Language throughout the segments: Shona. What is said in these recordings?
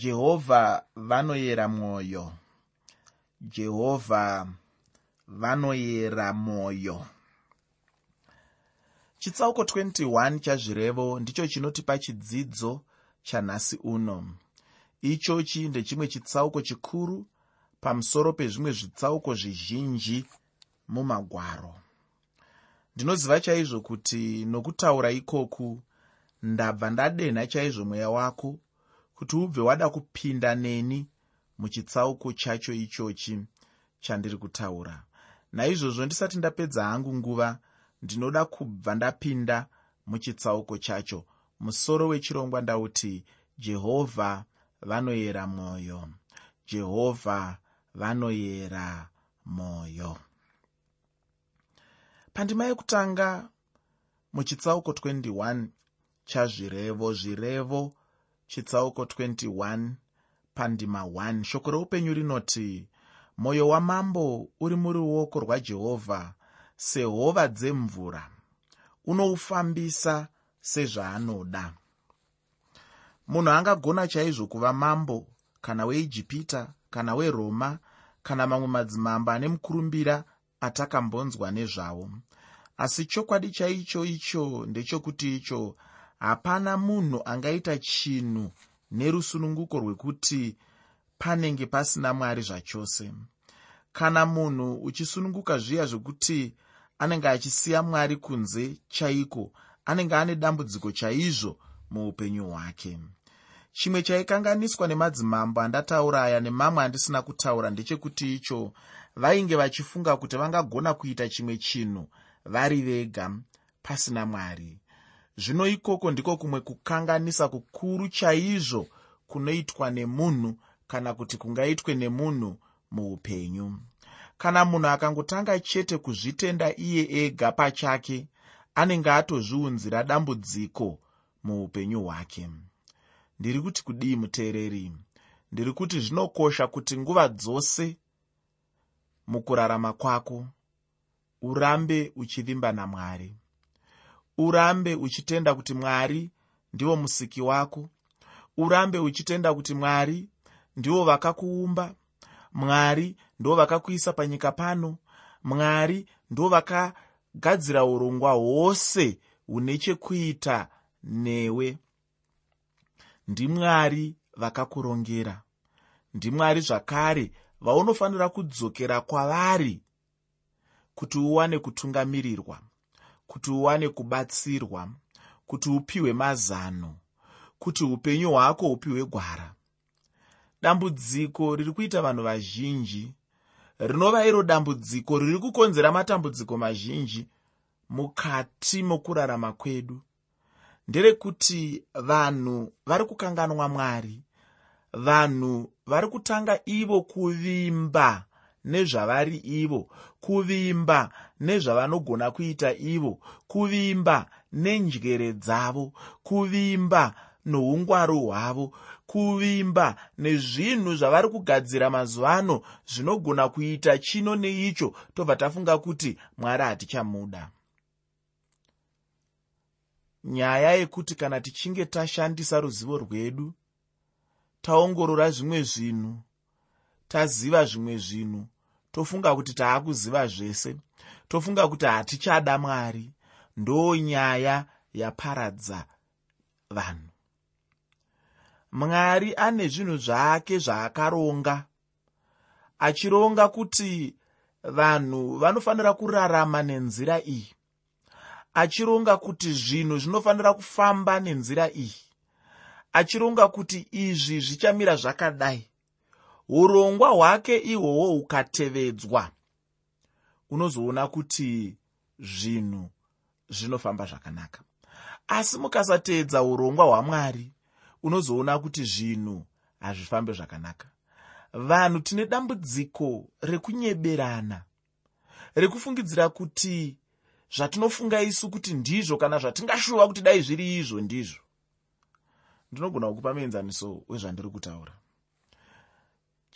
jehovha vanoyera mwoyo jehovha vanoyera mwoyo chitsauko 21 chazvirevo ndicho chinotipa chidzidzo chanhasi uno. Ichochi ndechimwe chitsauko chikuru pamusoro pezvimwe zvitsauko zvizhinji mumagwaro. Ndinoziva chaizvo kuti nokutaura ikoku ndabva ndadenha chaizvo mweya wako kuti ubve wada kupinda neni muchitsauko chacho ichochi chandiri kutaura. Naizvozvo ndisati ndapedza hangu nguva ndinoda kubva ndapinda muchitsauko chacho. Musoro wechirongwa ndauti jehovha vanoyera mwoyo. Jehovha vanoyera mwoyo. Pandima yekutanga muchitsauko 21 chazvirevo zvirevo chitsauko 21 pandima 1 shoko reupenyu rinoti mwoyo wamambo uri muruoko rwajehovha sehova dzemvura. Unoufambisa sezvaanoda. Munhu angagona chaizvo kuva mambo kana weijipita kana weroma kana mamwe madzimambo ane mukurumbira atakambonzwa nezvavo asi chokwadi chaicho icho ndechokuti icho hapana munhu angaita chinhu nerusununguko rwekuti panenge pasina mwari zvachose. Kana munhu uchisununguka zviya zvekuti anenge achisiya mwari kunze chaiko anenge ane dambudziko chaizvo muupenyu hwake. Chimwe chaikanganiswa nemadzimambo andataura aya nemamwe andisina kutaura ndechekuti icho vainge vachifunga kuti vangagona kuita chimwe chinhu vari vega pasina mwari zvino ikoko ndiko kumwe kukanganisa kukuru chaizvo kunoitwa nemunhu kana kuti kungaitwe nemunhu muupenyu. Kana munhu akangotanga chete kuzvitenda iye ega pachake anenge atozviunzira dambudziko muupenyu hwake. Ndiri kuti kudii muteereri? Ndiri kuti zvinokosha kuti nguva dzose mukurarama kwako urambe uchivimba namwari urambe uchitenda kuti mwari ndivo musiki wako. Urambe uchitenda kuti mwari ndivo vakakuumba. Mwari ndo vakakuisa panyika pano. Mwari ndo vakagadzira urongwa hwose hune chekuita newe. Ndimwari vakakurongera. Ndimwari zvakare vaunofanira kudzokera kwavari kuti uwane kutungamirirwa kuti uwane kubatsirwa kuti upiwe mazano kuti upenyu hwako upiwe gwara. Dambudziko riri kuita vanhu vazhinji. Rinova iro dambudziko riri kukonzera matambudziko mazhinji mukati mokurarama kwedu. Nderekuti vanhu vari kukanganwa mwari vanhu vari kutanga ivo kuvimba nezvavari ivo kuvimba nezvavanogona kuita ivo kuvimba nenjere dzavo kuvimba noungwaru hwavo kuvimba nezvinhu zvavari kugadzira mazuva ano zvinogona kuita chino neicho. Tobva tafunga kuti mwari hatichamuda. Nyaya yekuti kana tichinge tashandisa ruzivo rwedu taongorora zvimwe zvinhu taziva zvimwe zvinhu. Tofunga kuti taakuziva zvese. Tofunga kuti hatichada mwari. Ndo nyaya yaparadza vanhu. Mwari ane zvinhu zvake zvaakaronga achironga kuti vanhu vanofanira kurarama nenzira iyi. Achironga kuti zvinhu zvinofanira kufamba nenzira iyi. Achironga kuti izvi zvichamira zvakadai urongwa hwake ihwohwo hukatevedzwa. Unozoona kuti zvinhu zvinofamba zvakanaka. Asi mukasateedza urongwa hwamwari unozoona kuti zvinhu hazvifambe zvakanaka. Vanhu tine dambudziko rekunyeberana rekufungidzira kuti zvatinofunga isu kuti ndizvo kana zvatingashuva kuti dai zviri izvo ndizvo. Ndinogona kukupa muenzaniso wezvandiri kutaura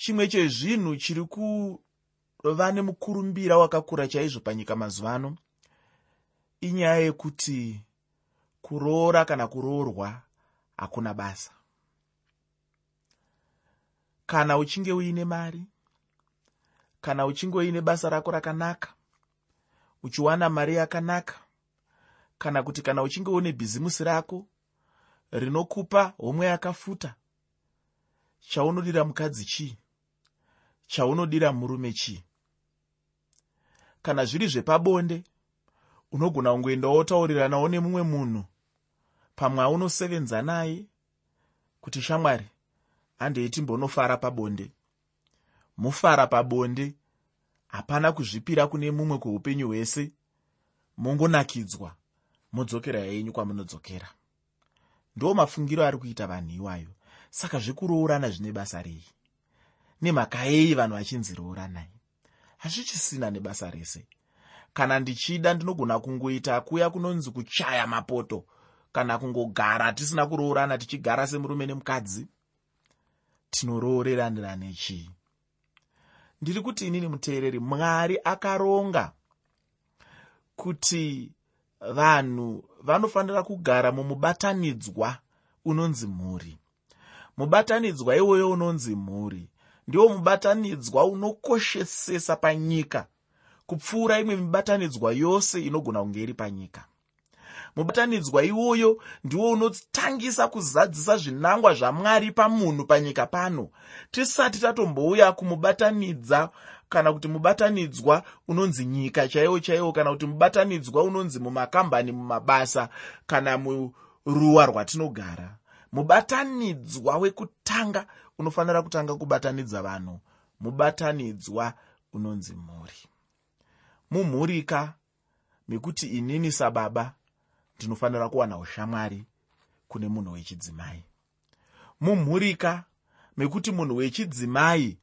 chimwe chezvinhu chiri kuva nemukurumbira wakakura chaizvo panyika mazuva ano inyaya yekuti kuroora kana kuroorwa hakuna basa. Kana uchinge uine mari kana uchinge uine basa rako rakanaka uchiwana mari yakanaka kana kuti kana uchinge une bhizimusi rako rinokupa homwe yakafuta chaunodira mukadzi chii chaunodira murume chii? Kana zviri zvepabonde unogona kungoendawo wotauriranawo nemumwe munhu pamwe aunosevenza naye kuti shamwari handei timbonofara pabonde. Mufara pabonde hapana kuzvipira kune mumwe kweupenyu hwese. Mongonakidzwa modzokera yenyu kwamunodzokera. Ndo mafungiro ari kuita vanhu iwayo saka zvekuroorana zvine basa rei nemhaka yei vanhu vachinzirooranai hazvichisina nebasa rese. Kana ndichida ndinogona kungoita kuya kunonzi kuchaya mapoto kana kungogara tisina kuroorana tichigara semurume nemukadzi. Tinoroorerana nechii ndiri kuti inini muteereri mwari akaronga kuti vanhu vanofanira kugara mumubatanidzwa unonzi mhuri. Mubatanidzwa iwoyo unonzi mhuri ndiwo mubatanidzwa unokoshesesa panyika kupfuura imwe mibatanidzwa yose inogona kunge iri panyika. Mubatanidzwa iwoyo ndiwo unotangisa kuzadzisa zvinangwa zvamwari pamunhu panyika pano. Tisati tatombouya kumubatanidza kana kuti mubatanidzwa unonzi nyika chaiwo chaiwo kana kuti mubatanidzwa unonzi mumakambani mumabasa kana muruwa rwatinogara. Mubatanidzwa wekutanga unofanira kutanga kubatanidza vanhu. Mubatanidzwa unonzi mhuri mumhurika mekuti inini sababa ndinofanira kuwana ushamwari kune munhu wechidzimai. Mumhurika mekuti munhu wechidzimai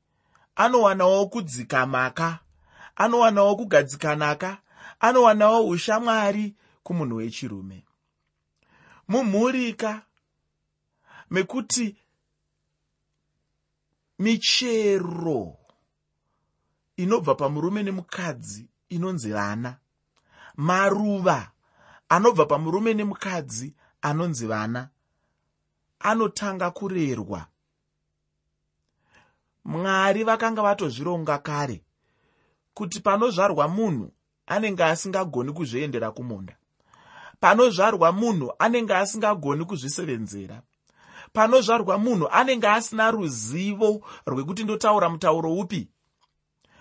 anowanawo kudzikamaka anowanawo kugadzikanaka anowanawo ushamwari kumunhu wechirume. Mumhurika mekuti michero inobva pamurume nemukadzi inonzi vana. Maruva anobva pamurume nemukadzi anonzi vana. Anotanga kurerwa. Mwari vakanga vatozvironga kare kuti panozvarwa munhu anenge asingagoni kuzviendera kumunda panozvarwa munhu anenge asingagoni kuzvisevenzera panozvarwa munhu anenge asina ruzivo rwekuti ndotaura mutauro upi?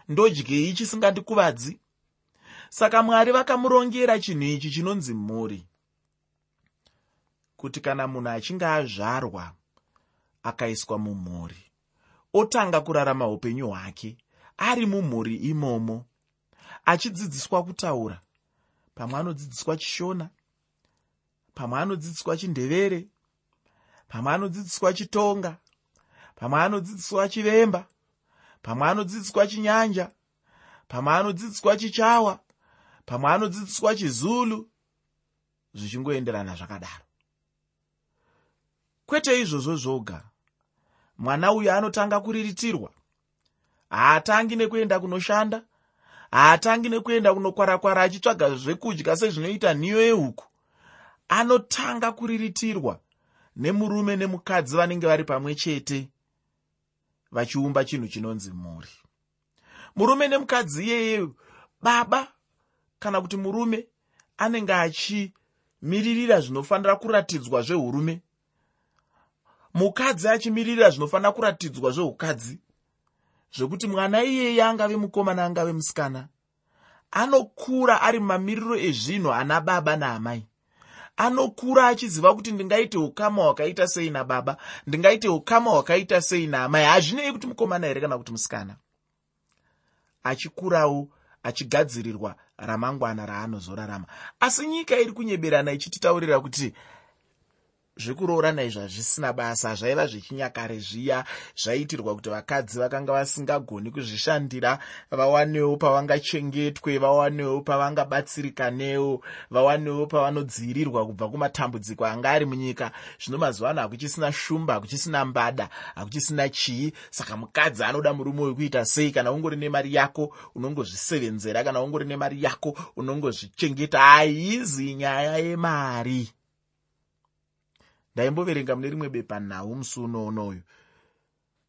Ndodyei chisingandikuvadzi saka mwari vakamurongera chinhu ichi chinonzi mhuri kuti kana munhu achinge azvarwa akaiswa mumhuri otanga kurarama upenyu hwake ari mumhuri imomo achidzidziswa kutaura pamwe anodzidziswa chishona pamwe anodzidziswa chindevere pamwe anodzidziswa chitonga pamwe anodzidziswa chivemba pamwe anodzidziswa chinyanja pamwe anodzidziswa chichawa pamwe anodzidziswa chizulu zvichingoenderana zvakadaro. Kwete izvozvo zvoga. Mwana uyu anotanga kuriritirwa. Haatangi nekuenda kunoshanda haatangi nekuenda kunokwara-kwara achitsvaga zvekudya sezvinoita nhiyo yehuku. Anotanga kuriritirwa nemurume nemukadzi vanenge vari pamwe chete vachiumba chinhu chinonzi mhuri murume nemukadzi iyeye baba kana kuti murume anenge achimiririra zvinofanira kuratidzwa zveurume mukadzi achimiririra zvinofanira kuratidzwa zveukadzi zvekuti mwana iyeye angave mukomana angave musikana anokura ari mumamiriro ezvinhu ana baba naamai anokura achiziva kuti ndingaite ukama hwakaita sei nababa ndingaite ukama hwakaita sei naamai hazvinei kuti mukomana here kana kuti musikana? Achikurawo achigadzirirwa ramangwana raanozorarama. Asi nyika iri kunyeberana ichititaurira kuti zvekuroorana izvi hazvisina basa zvaiva zvechinyakare zviya. Zvaitirwa kuti vakadzi vakanga vasingagoni kuzvishandira vawanewo pavangachengetwe vawanewo pavangabatsirikanewo vawanewo pavanodzivirirwa kubva kumatambudziko anga ari munyika. Zvino mazuva ano hakuchisina shumba hakuchisina mbada hakuchisina chii. Saka mukadzi anoda murume wekuita sei? Kana ungori nemari yako unongozvisevenzera. Kana ungori nemari yako unongozvichengeta. Haizi nyaya yemari ndaimboverenga mune rimwe bepanhau musi unoonoyu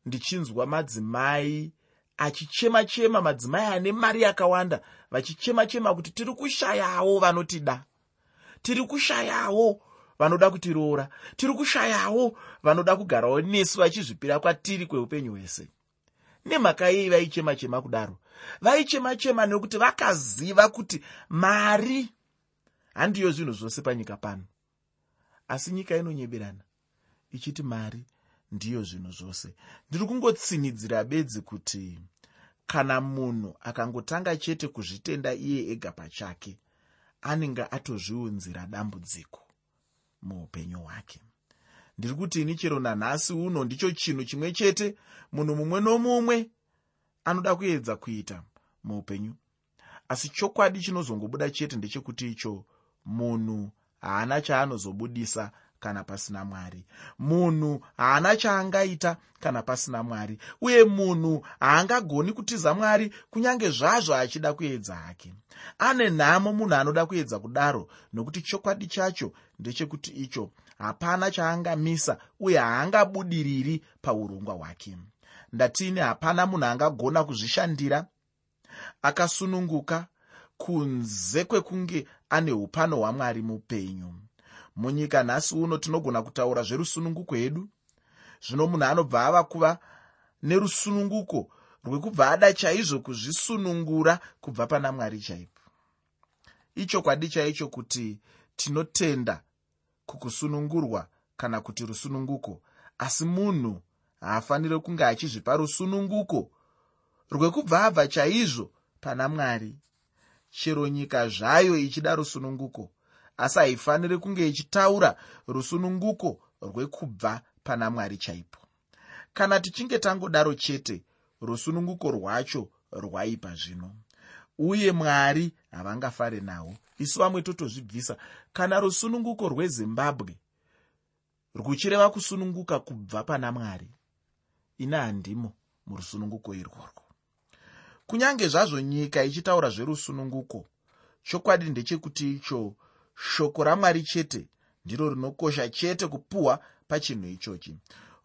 ndichinzwa madzimai achichema chema madzimai ane mari yakawanda vachichema chema kuti tiri kushayawo vanotida tiri kushayawo vanoda kutiroora tiri kushayawo vanoda kugarawo nesu vachizvipira kwatiri kweupenyu hwese. Nemhaka yei vaichema chema kudaro. Vaichema chema nekuti vakaziva kuti mari handiyo zvinhu zvose panyika pano asi nyika inonyeberana ichiti mari ndiyo zvinhu zvose. Ndiri kungotsinidzira bedzi kuti kana munhu akangotanga chete kuzvitenda iye ega pachake anenge atozviunzira dambudziko muupenyu hwake. Ndiri kuti ini chero nanhasi uno ndicho chinhu chimwe chete munhu mumwe nomumwe anoda kuedza kuita muupenyu. Asi chokwadi chinozongobuda chete ndechekuti icho munhu haana chaanozobudisa kana pasina mwari. Munhu haana chaangaita kana pasina mwari uye munhu haangagoni kutiza mwari kunyange zvazvo achida kuedza hake. Ane nhamo munhu anoda kuedza kudaro nokuti chokwadi chacho ndechekuti icho hapana chaangamisa uye haangabudiriri paurongwa hwake. Ndatini hapana munhu angagona kuzvishandira akasununguka kunze kwekunge ane upano hwamwari mupenyu. Munyika nhasi uno tinogona kutaura zverusununguko hedu. Zvino munhu anobva ava kuva nerusununguko rwekubva ada chaizvo kuzvisunungura kubva pana mwari chaipo. Ichokwadi chaicho kuti tinotenda kukusunungurwa kana kuti rusununguko asi munhu haafaniri kunge achizvipa rusununguko rwekubva abva chaizvo pana mwari chero nyika zvayo ichida rusununguko. Asi haifaniri kunge ichitaura rusununguko rwekubva pana mwari chaipo. Kana tichinge tangodaro chete rusununguko rwacho rwaipa zvino. Uye mwari havangafare nahwo. Isu vamwe totozvibvisa kana rusununguko rwezimbabwe ruchireva kusununguka kubva pana mwari ina handimo murusununguko irworwo kunyange zvazvo nyika ichitaura zverusununguko chokwadi ndechekuti icho shoko ramwari chete ndiro rinokosha chete kupuhwa pachinhu ichochi.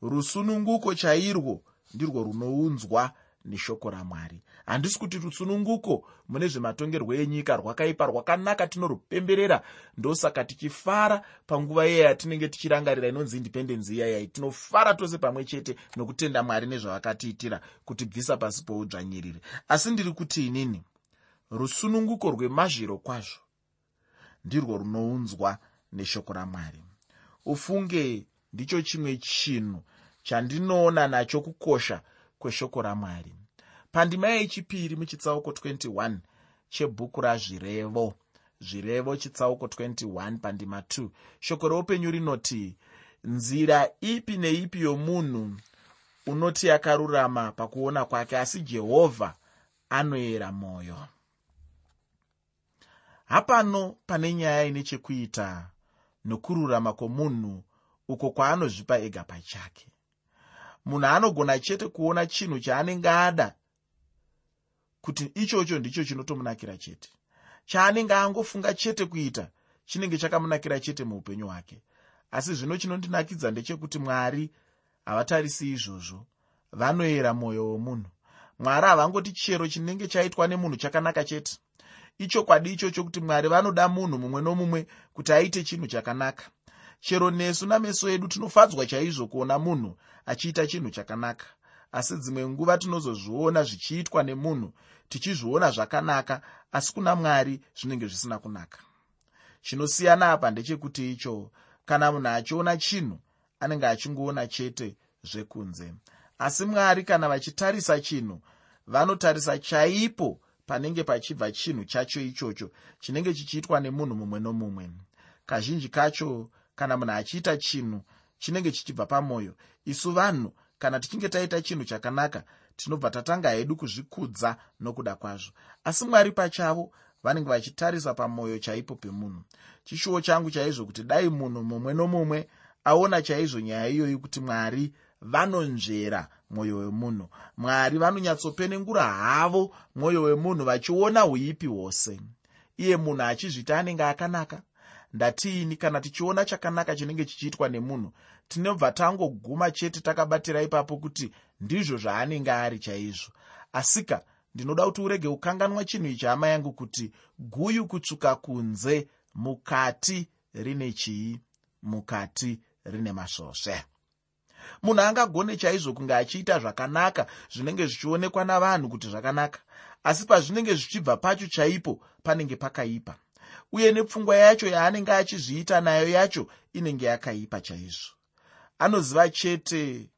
Rusununguko chairwo ndirwo runounzwa neshoko ramwari. Handisi kuti rusununguko mune zvematongerwo enyika rwakaipa rwakanaka tinorupemberera. Ndosaka tichifara panguva iye yatinenge tichirangarira inonzi indipendenzi iyayai tinofara tose pamwe chete nokutenda mwari nezvavakatiitira kutibvisa pasi poudzvanyiriri asi ndiri kuti inini rusununguko rwemazhiro kwazvo ndirwo runounzwa neshoko ramwari. Ufunge ndicho chimwe chinhu chandinoona nacho kukosha kweshoko ramwari. Pandima yechipiri muchitsauko 21 chebhuku razvirevo. Zvirevo chitsauko 21 pandima 2 shoko reupenyu rinoti nzira ipi neipi yomunhu unoti yakarurama pakuona kwake asi jehovha anoyera mwoyo hapano pane nyaya ine chekuita nokururama kwomunhu uko kwaanozvipa ega pachake munhu anogona chete kuona chinhu chaanenge ada kuti ichocho ndicho chinotomunakira chete. Chaanenge angofunga chete kuita chinenge chakamunakira chete muupenyu hwake. Asi zvino chinondinakidza ndechekuti mwari havatarisi izvozvo vanoyera mwoyo womunhu. Mwari havangoti chero chinenge chaitwa nemunhu chakanaka chete. Ichokwadi ichocho kuti mwari vanoda munhu mumwe nomumwe kuti aite chinhu chakanaka chero nesu nameso edu tinofadzwa chaizvo kuona munhu achiita chinhu chakanaka. Asi dzimwe nguva tinozozviona zvichiitwa nemunhu tichizviona zvakanaka asi kuna mwari zvinenge zvisina kunaka. Chinosiyana apa ndechekuti icho kana munhu achiona chinhu anenge achingoona chete zvekunze. Asi mwari kana vachitarisa chinhu vanotarisa chaipo panenge pachibva chinhu chacho ichocho chinenge chichiitwa nemunhu mumwe nomumwe. Kazhinji kacho kana munhu achiita chinhu chinenge chichibva pamwoyo isu vanhu kana tichinge taita chinhu chakanaka tinobva tatanga hedu kuzvikudza nokuda kwazvo. Asi mwari pachavo vanenge vachitarisa pamwoyo chaipo pemunhu. Chishuwo changu chaizvo kuti dai munhu mumwe nomumwe aona chaizvo nyaya iyoyi kuti mwari vanonzvera mwoyo wemunhu. Mwari vanonyatsopenengura havo mwoyo wemunhu vachiona uipi hwose. Iye munhu achizvita anenge akanaka ndatiini kana tichiona chakanaka chinenge chichiitwa nemunhu tinobva tangoguma chete takabatira ipapo kuti ndizvo zvaanenge ari chaizvo. Asika ndinoda kuti urege kukanganwa chinhu ichi hama yangu kuti guyu kutsvuka kunze mukati rine chii mukati rine masvosve. Munhu angagone chaizvo kunge achiita zvakanaka zvinenge zvichionekwa navanhu kuti zvakanaka asi pazvinenge zvichibva pacho chaipo panenge pakaipa uye nepfungwa yacho yaanenge achizviita nayo yacho inenge yakaipa chaizvo. Anoziva chete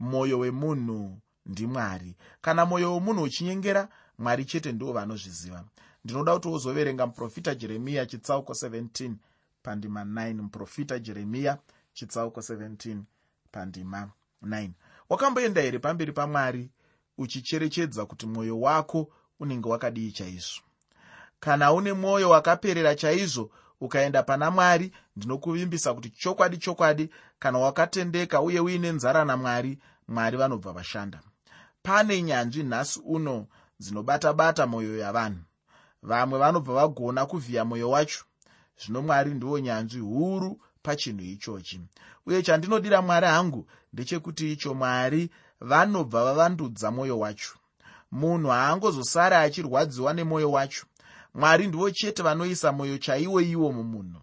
mwoyo wemunhu ndimwari kana mwoyo wemunhu uchinyengera mwari chete ndivo vanozviziva. Ndinoda kuti wozoverenga muprofita jeremiya chitsauko 17 pandima 9 muprofita jeremiya chitsauko 17 pandima 9 wakamboenda here pamberi pamwari uchicherechedza kuti mwoyo wako unenge wakadii chaizvo kana une mwoyo wakaperera chaizvo ukaenda pana mwari ndinokuvimbisa kuti chokwadi chokwadi kana wakatendeka uye uine nzara namwari mwari vanobva vashanda. Pane nyanzvi nhasi uno dzinobata-bata mwoyo yavanhu. Vamwe vanobva vagona kuvhiya mwoyo wacho. Zvino mwari ndiwo nyanzvi huru pachinhu ichochi. Uye chandinodira mwari hangu ndechekuti icho mwari vanobva vavandudza mwoyo wacho. Munhu haangozosara achirwadziwa nemwoyo wacho mwari ndivo chete vanoisa mwoyo chaiwo iwo mumunhu.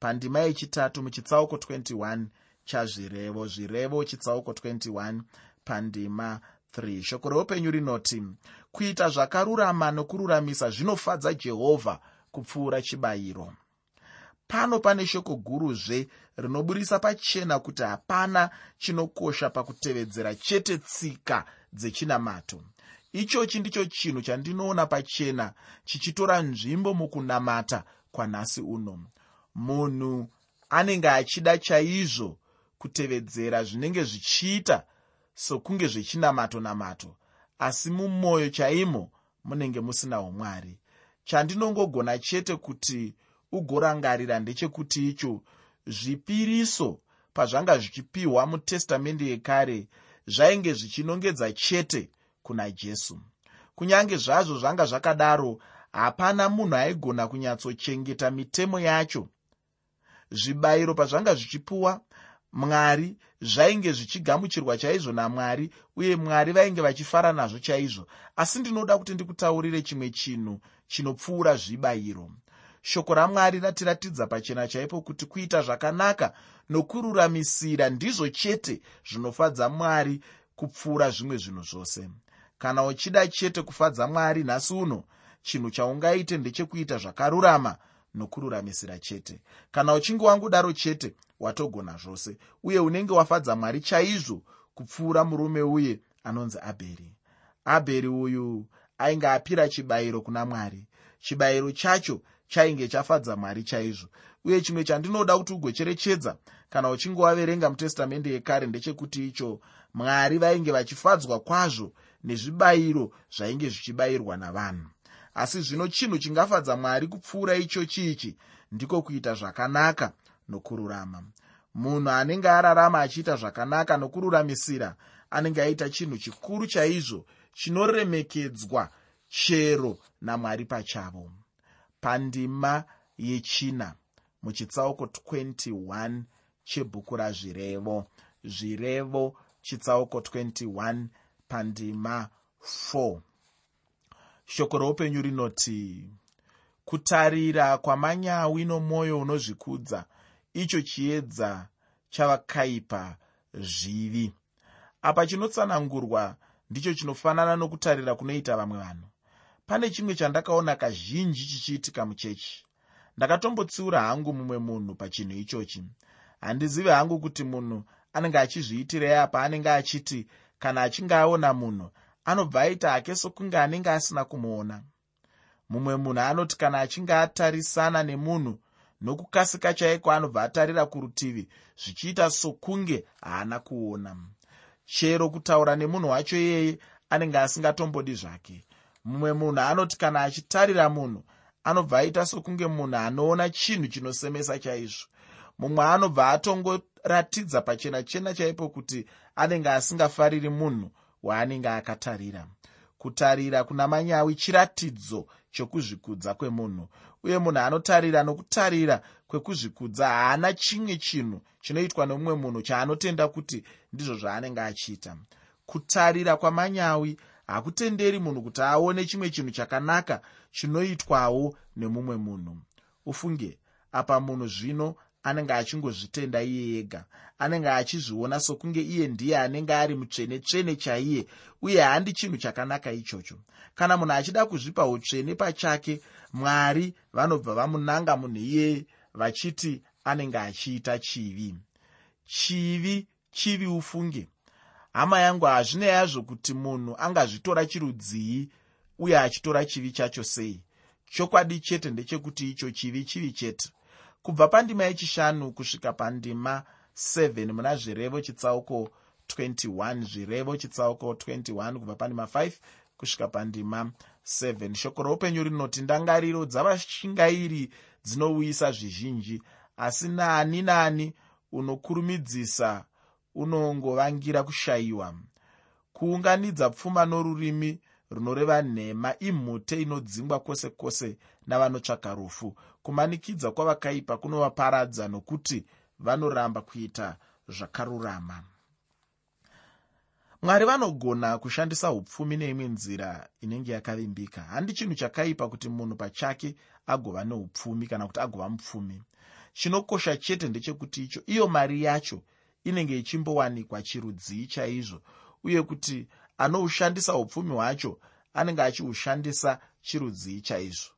Pandima yechitatu muchitsauko 21 chazvirevo zvirevo chitsauko 21 pandima 3 shoko reupenyu rinoti kuita zvakarurama nokururamisa zvinofadza jehovha kupfuura chibayiro. Pano pane shoko guruzve rinoburisa pachena kuti hapana chinokosha pakutevedzera chete tsika dzechinamato ichochi ndicho chinhu chandinoona pachena chichitora nzvimbo mukunamata kwanhasi uno. Munhu anenge achida chaizvo kutevedzera zvinenge zvichiita sokunge zvechinamato namato asi mumwoyo chaimo munenge musina umwari. Chandinongogona chete kuti ugorangarira ndechekuti icho zvipiriso pazvanga zvichipiwa mutestamende yekare zvainge zvichinongedza chete kuna jesu. Kunyange zvazvo zvanga zvakadaro hapana munhu aigona kunyatsochengeta mitemo yacho. Zvibayiro pazvanga zvichipuwa mwari zvainge zvichigamuchirwa chaizvo namwari uye mwari vainge vachifara nazvo chaizvo. Asi ndinoda kuti ndikutaurire chimwe chinhu chinopfuura zvibayiro. Shoko ramwari ratiratidza pachena chaipo kuti kuita zvakanaka nokururamisira ndizvo chete zvinofadza mwari kupfuura zvimwe zvinhu zvose kana uchida chete kufadza mwari nhasi uno chinhu chaungaite ndechekuita zvakarurama nokururamisira chete. Kana uchinge wangodaro chete watogona zvose uye unenge wafadza mwari chaizvo kupfuura murume uye anonzi abheri. Abheri uyu ainge apira chibayiro kuna mwari. Chibayiro chacho chainge chafadza mwari chaizvo uye chimwe chandinoda kuti ugocherechedza kana uchinge waverenga mutestamende yekare ndechekuti icho mwari vainge vachifadzwa kwazvo nezvibayiro zvainge zvichibayirwa navanhu. Asi zvino chinhu chingafadza mwari kupfuura icho chiichi ndiko kuita zvakanaka nokururama. Munhu anenge ararama achiita zvakanaka nokururamisira anenge aita chinhu chikuru chaizvo chinoremekedzwa chero namwari pachavo. Pandima yechina muchitsauko 21 chebhuku razvirevo. Zvirevo chitsauko 21 pandima 4 shoko roupenyu rinoti kutarira kwamanyawi nomwoyo unozvikudza icho chiedza chavakaipa zvivi. Apa chinotsanangurwa ndicho chinofanana nokutarira kunoita vamwe vanhu. Pane chimwe chandakaona kazhinji chichiitika muchechi. Ndakatombotsiura hangu mumwe munhu pachinhu ichochi. Handizivi hangu kuti munhu anenge achizviitirei apa anenge achiti kana achinge aona munhu anobva aita hake sokunge anenge asina kumuona. Mumwe munhu anoti kana achinge atarisana nemunhu nokukasika chaiko anobva atarira kurutivi zvichiita sokunge haana kuona. Chero kutaura nemunhu wacho iyeye anenge asingatombodi zvake. Mumwe munhu anoti kana achitarira munhu anobva aita sokunge munhu anoona chinhu chinosemesa chaizvo. Mumwe anobva atongoratidza pachena chena chaipo kuti anenge asingafariri munhu waanenge akatarira. Kutarira kuna manyawi chiratidzo chokuzvikudza kwemunhu uye munhu anotarira nokutarira kwekuzvikudza haana chimwe chinhu chinoitwa nomumwe munhu chaanotenda kuti ndizvo zvaanenge achiita. Kutarira kwamanyawi hakutenderi munhu kuti aone chimwe chinhu chakanaka chinoitwawo nemumwe munhu. Ufunge apa munhu zvino anenge achingozvitenda iye ega. Anenge achizviona sokunge iye ndiye anenge ari mutsvene tsvene chaiye uye handi chinhu chakanaka ichocho. Kana munhu achida kuzvipa utsvene pachake mwari vanobva vamunanga munhu iyeye vachiti anenge achiita chivi. Chivi chivi ufunge. Hama yangu hazvine yazvo kuti munhu angazvitora chirudzii uye achitora chivi chacho sei? Chokwadi chete ndechekuti icho chivi chivi chete kubva pandima yechishanu kusvika pandima 7 muna zvirevo chitsauko 21 zvirevo chitsauko 21 kubva pandima 5 kusvika pandima 7 shoko roupenyu rinoti ndangariro dzavashingairi dzinouyisa zvizhinji asi nani nani unokurumidzisa unongovangira kushayiwa. Kuunganidza pfuma norurimi runoreva nhema imhute inodzingwa kwose kwose navanotsvaka rufu. Kumanikidza kwavakaipa kunovaparadza nokuti vanoramba kuita zvakarurama. Mwari vanogona kushandisa upfumi neimwe nzira inenge yakavimbika handi chinhu chakaipa kuti munhu pachake agova neupfumi kana kuti agova mupfumi. Chinokosha chete ndechekuti icho iyo mari yacho inenge ichimbowanikwa chirudzii chaizvo uye kuti anoushandisa upfumi hwacho anenge achihushandisa chirudzii chaizvo.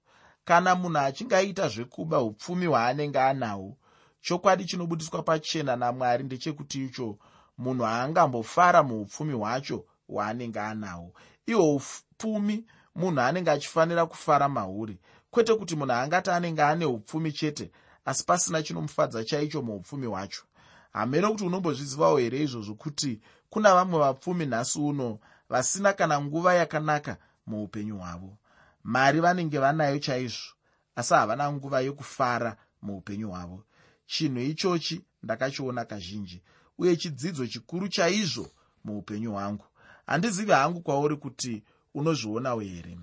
Kana munhu achinge aita zvekuba upfumi hwaanenge anahwo chokwadi chinobudiswa pachena namwari ndechekuti icho munhu haangambofara muupfumi hwacho hwaanenge anahwo. Ihwo upfumi munhu anenge achifanira kufara mahuri kwete kuti munhu angati anenge ane upfumi chete asi pasina chinomufadza chaicho muupfumi hwacho. Hamene kuti unombozvizivawo here izvozvo kuti kuna vamwe vapfumi nhasi uno vasina kana nguva yakanaka muupenyu hwavo. Mari vanenge vanayo chaizvo asi havana nguva yokufara muupenyu hwavo. Chinhu ichochi ndakachiona kazhinji uye chidzidzo chikuru chaizvo muupenyu hwangu. Handizivi hangu kwauri kuti unozvionawo here.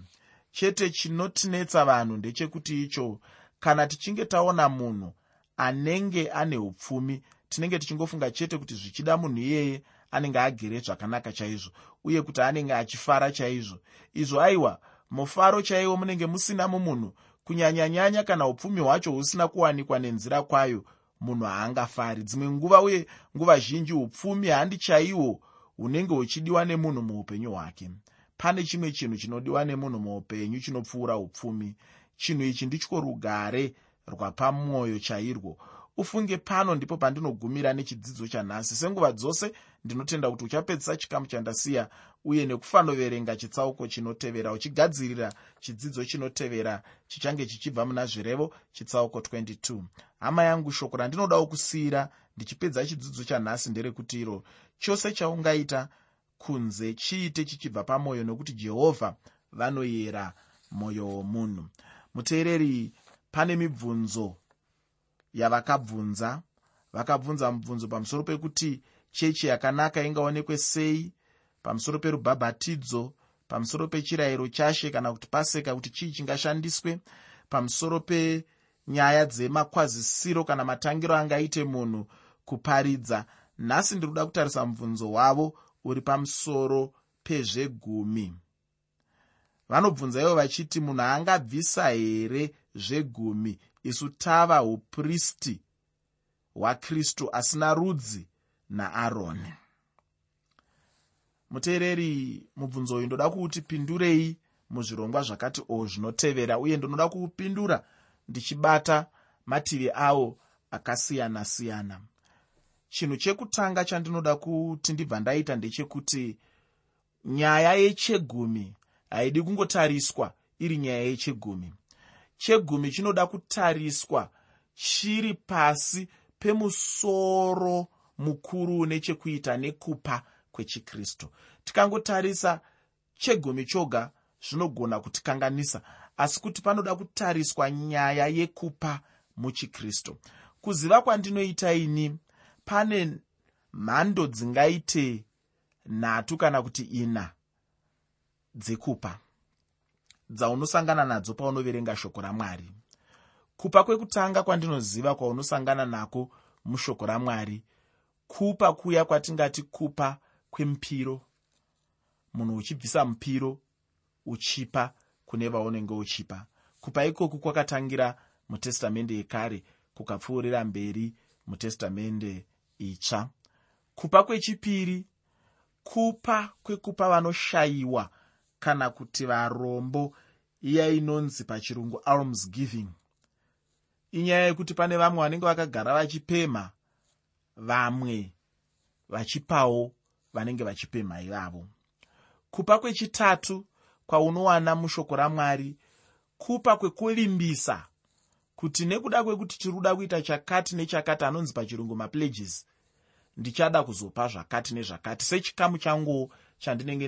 Chete chinotinetsa vanhu ndechekuti icho kana tichinge taona munhu anenge ane upfumi tinenge tichingofunga chete kuti zvichida munhu iyeye anenge agere zvakanaka chaizvo uye kuti anenge achifara chaizvo. Izvo aiwa mufaro chaiwo munenge musina mumunhu. Kunyanyanyanya kana upfumi hwacho husina kuwanikwa nenzira kwayo munhu haangafari. Dzimwe nguva uye nguva zhinji upfumi handi chaihwo hunenge huchidiwa nemunhu muupenyu hwake. Pane chimwe chinhu chinodiwa nemunhu muupenyu chinopfuura upfumi. Chinhu ichi ndicho rugare rwapamwoyo chairwo ufunge pano ndipo pandinogumira nechidzidzo chanhasi. Senguva dzose ndinotenda kuti uchapedzisa chikamu chandasiya uye nekufanoverenga chitsauko chinotevera uchigadzirira chidzidzo chinotevera chichange chichibva muna zvirevo chitsauko 22 hama yangu shoko randinodawo kusiyira ndichipedza chidzidzo chanhasi nderekuti iro chose chaungaita kunze chiite chichibva pamwoyo nokuti jehovha vanoyera mwoyo womunhu. Muteereri pane mibvunzo yavakabvunza. Vakabvunza mubvunzo pamusoro pekuti chechi yakanaka ingaonekwe sei pamusoro perubhabhatidzo pamusoro pechirayiro chashe kana kuti paseka kuti chii chingashandiswe pamusoro penyaya dzemakwazisiro kana matangiro angaite munhu kuparidza. Nhasi ndiri kuda kutarisa mubvunzo wavo uri pamusoro pezvegumi. Vanobvunza ivo vachiti munhu angabvisa here zvegumi isu tava upristi hwakristu asina rudzi naaroni muteereri mubvunzo uyu ndoda kuuti pindurei muzvirongwa zvakati o zvinotevera uye ndinoda kuupindura ndichibata mativi awo akasiyana-siyana. Chinhu chekutanga chandinoda kuti ndibva ndaita ndechekuti nyaya yechegumi haidi kungotariswa iri nyaya yechegumi chegumi chinoda kutariswa chiri pasi pemusoro mukuru une chekuita nekupa kwechikristu. Tikangotarisa chegumi choga zvinogona kutikanganisa asi kuti panoda kutariswa nyaya yekupa muchikristu. Kuziva kwandinoita ini pane mhando dzingaite nhatu kana kuti ina dzekupa dzaunosangana nadzo paunoverenga shoko ramwari. Kupa kwekutanga kwandinoziva kwaunosangana nako mushoko ramwari. Kupa kuya kwatingati kupa kwemupiro munhu uchibvisa mupiro uchipa kune vaunenge uchipa. Kupa ikoku kwakatangira mutestamende yekare kukapfuurira mberi mutestamende itsva. Kupa kwechipiri kupa kwekupa vanoshayiwa kana kuti varombo iya inonzi pachirungu alms giving inyaya yekuti pane vamwe vanenge vakagara vachipemha vamwe vachipawo vanenge vachipemha ivavo. Kupa kwechitatu kwaunowana mushoko ramwari kupa kwekuvimbisa kuti nekuda kwekuti tiri kuda kuita chakati nechakati anonzi pachirungu mapledges ndichada kuzopa zvakati nezvakati sechikamu changuwo chandinenge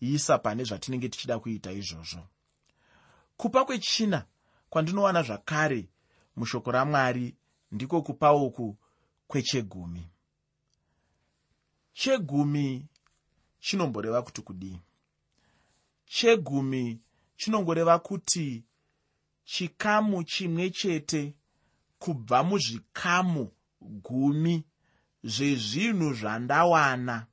ndichiisa pane zvatinenge tichida kuita izvozvo. Kupa kwechina kwandinowana zvakare mushoko ramwari ndiko kupa uku kwechegumi. Chegumi chinomboreva kuti kudii? Chegumi chinongoreva kuti chikamu chimwe chete kubva muzvikamu gumi zvezvinhu zvandawana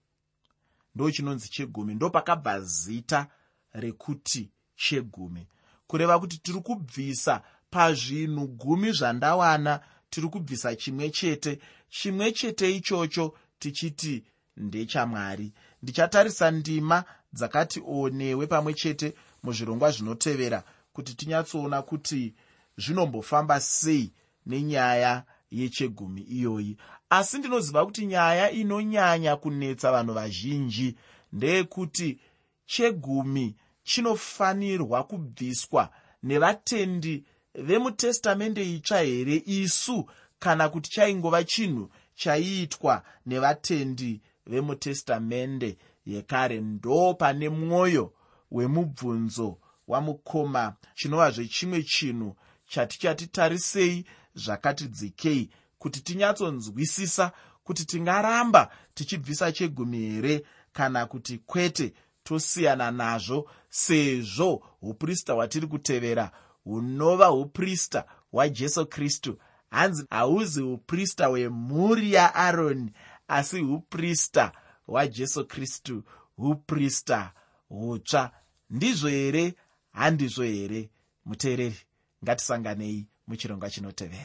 ndo chinonzi chegumi ndo pakabva zita rekuti chegumi. Kureva kuti tiri kubvisa pazvinhu gumi zvandawana tiri kubvisa chimwe chete. Chimwe chete ichocho tichiti ndechamwari. Ndichatarisa ndima dzakati onewe pamwe chete muzvirongwa zvinotevera kuti tinyatsoona kuti zvinombofamba sei nenyaya yechegumi iyoyi. Asi ndinoziva kuti nyaya inonyanya kunetsa vanhu vazhinji ndeyekuti chegumi chinofanirwa kubviswa nevatendi vemutestamende itsva here isu kana kuti chaingova chinhu chaiitwa nevatendi vemutestamende yekare. Ndo pane mwoyo wemubvunzo wamukoma chinova zvechimwe chinhu chatichatitarisei zvakatidzikei kuti tinyatsonzwisisa kuti tingaramba tichibvisa chegumi here kana kuti kwete tosiyana nazvo sezvo uprista hwatiri kutevera hunova uprista hwajesu kristu. Hanzi hauzi uprista hwemhuri yaaroni asi uprista hwajesu kristu. Uprista hutsva. Ndizvo here? Handizvo here? Muteereri ngatisanganei muchirongwa chinotevera